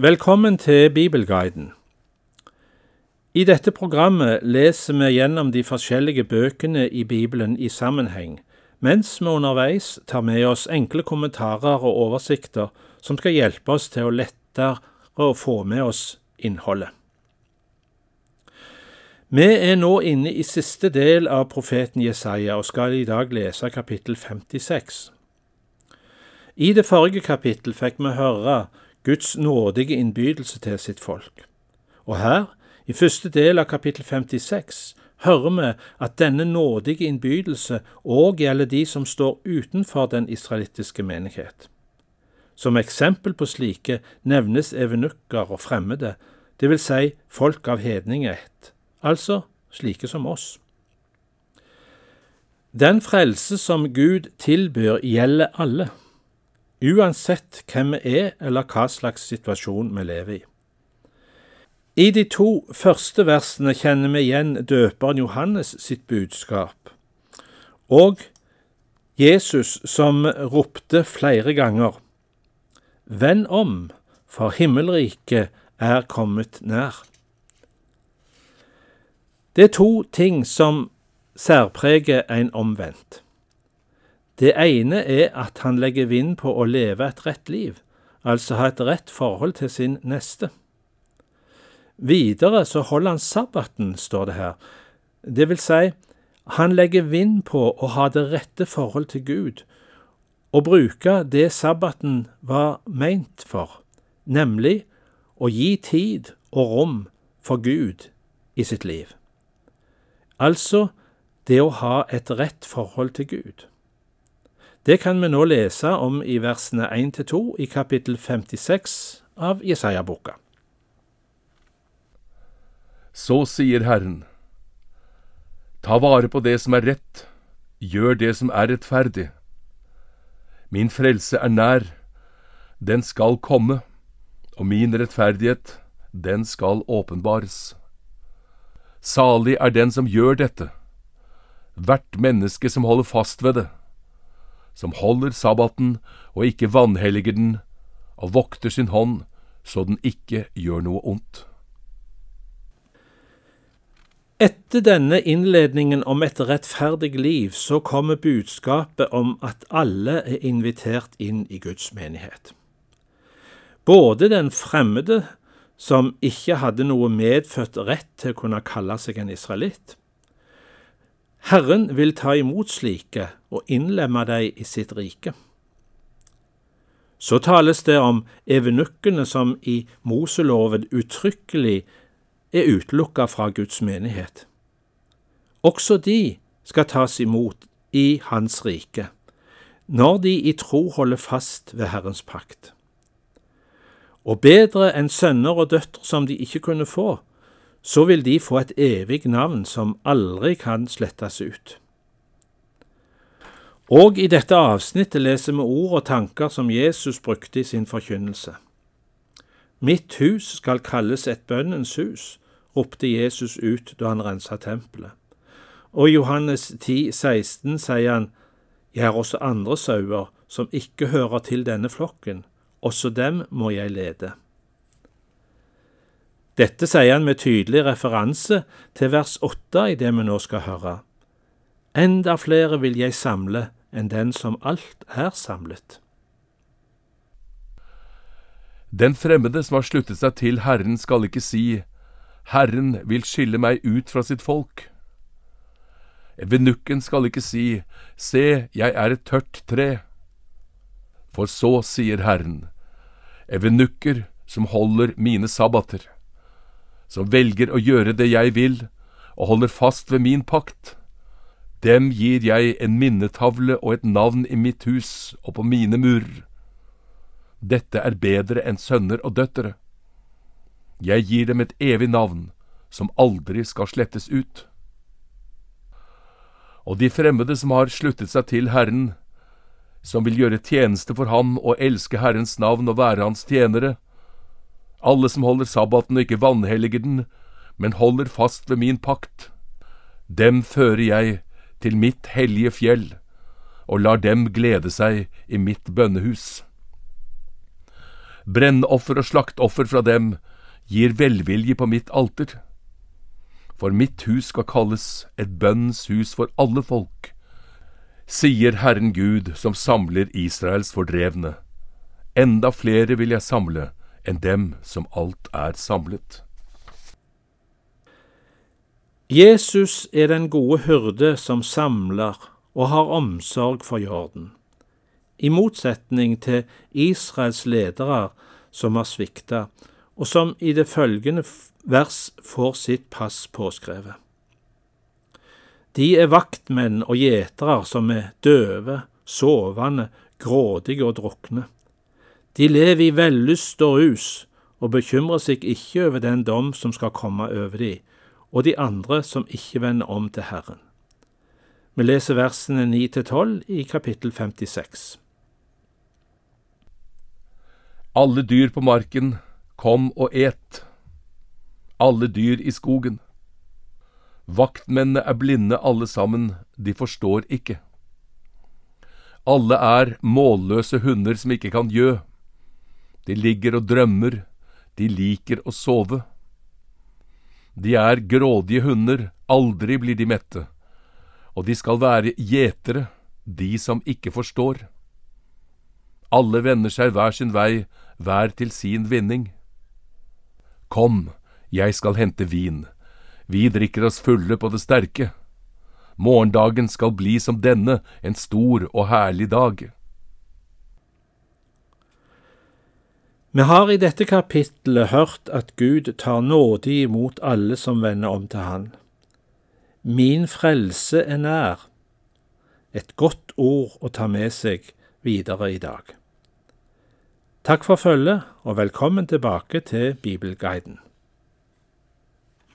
Velkommen til Bibelguiden. I dette programmet leser vi gjennom de forskjellige bøkene i Bibelen i sammenheng, mens vi underveis tar med oss enkle kommentarer og oversikter som skal hjelpe oss til å lettere å få med oss innholdet. Vi er nå inne i siste del av profeten Jesaja og skal i dag lese kapittel 56. I det forrige kapittel fikk vi høre Guds nådige innbydelse til sitt folk. Og her, i første del av kapittel 56, hører vi at denne nådige innbydelse òg gjelder de som står utenfor den israelittiske menighet. Som eksempel på slike nevnes evenukker og fremmede, det vil si folk av hedningeett, altså slike som oss. Den frelse som Gud tilbyr, gjelder alle uansett hvem vi er eller hva slags situasjon vi lever i. I de to første versene kjenner vi igjen døperen Johannes sitt budskap, og Jesus som ropte flere ganger, Venn om, for himmelriket er kommet nær. Det er to ting som særpreger en omvendt. Det ene er at han legger vind på å leve et rett liv, altså ha et rett forhold til sin neste. Videre så holder han sabbaten, står det her. Det vil si, han legger vind på å ha det rette forhold til Gud, og bruke det sabbaten var meint for, nemlig å gi tid og rom for Gud i sitt liv. Altså det å ha et rett forhold til Gud. Det kan vi nå lese om i versene 1–2 i kapittel 56 av Jesaja-boka. Så sier Herren, ta vare på det som er rett, gjør det som er rettferdig. Min frelse er nær, den skal komme, og min rettferdighet, den skal åpenbares. Salig er den som gjør dette, hvert menneske som holder fast ved det som holder sabbaten og ikke vanhelliger den, og vokter sin hånd så den ikke gjør noe ondt. Etter denne innledningen om et rettferdig liv, så kommer budskapet om at alle er invitert inn i Guds menighet. Både den fremmede, som ikke hadde noe medfødt rett til å kunne kalle seg en israelitt, Herren vil ta imot slike og innlemme dem i sitt rike. Så tales det om evenukkene som i Moseloven uttrykkelig er utelukka fra Guds menighet. Også de skal tas imot i Hans rike, når de i tro holder fast ved Herrens pakt. Og bedre enn sønner og døtre som de ikke kunne få, så vil de få et evig navn som aldri kan slettes ut. Og i dette avsnittet leser vi ord og tanker som Jesus brukte i sin forkynnelse. Mitt hus skal kalles et bønnens hus, ropte Jesus ut da han rensa tempelet. Og i Johannes 10, 16 sier han, Jeg har også andre sauer som ikke hører til denne flokken, også dem må jeg lede. Dette sier han med tydelig referanse til vers åtte i det vi nå skal høre. Enda flere vil jeg samle enn den som alt er samlet. Den fremmede som har sluttet seg til Herren, skal ikke si, Herren vil skille meg ut fra sitt folk. Evenukken skal ikke si, Se, jeg er et tørt tre. For så sier Herren, evenukker som holder mine sabbater som velger å gjøre det jeg vil, og holder fast ved min pakt. Dem gir jeg en minnetavle og et navn i mitt hus og på mine murer. Dette er bedre enn sønner og døtre. Jeg gir dem et evig navn som aldri skal slettes ut. Og de fremmede som har sluttet seg til Herren, som vil gjøre tjeneste for ham og elske Herrens navn og være hans tjenere, alle som holder sabbaten og ikke vanhelliger den, men holder fast ved min pakt. Dem fører jeg til mitt hellige fjell, og lar dem glede seg i mitt bønnehus. Brennoffer og slaktoffer fra dem gir velvilje på mitt alter. For mitt hus skal kalles et bønns hus for alle folk, sier Herren Gud som samler Israels fordrevne. Enda flere vil jeg samle enn dem som alt er samlet. Jesus er den gode hyrde som samler og har omsorg for jorden, i motsetning til Israels ledere som har svikta, og som i det følgende vers får sitt pass påskrevet. De er vaktmenn og gjetere som er døve, sovende, grådige og drukne. De lever i vellyst og rus og bekymrer seg ikke over den dom som skal komme over de, og de andre som ikke vender om til Herren. Vi leser versene 9-12 i kapittel 56. Alle dyr på marken, kom og et. Alle dyr i skogen. Vaktmennene er blinde alle sammen, de forstår ikke. Alle er målløse hunder som ikke kan gjø. De ligger og drømmer, de liker å sove. De er grådige hunder, aldri blir de mette, og de skal være gjetere, de som ikke forstår. Alle vender seg hver sin vei, hver til sin vinning. Kom, jeg skal hente vin, vi drikker oss fulle på det sterke. Morgendagen skal bli som denne, en stor og herlig dag. Vi har i dette kapittelet hørt at Gud tar nådig imot alle som vender om til Han. Min frelse er nær. Et godt ord å ta med seg videre i dag. Takk for følget, og velkommen tilbake til Bibelguiden.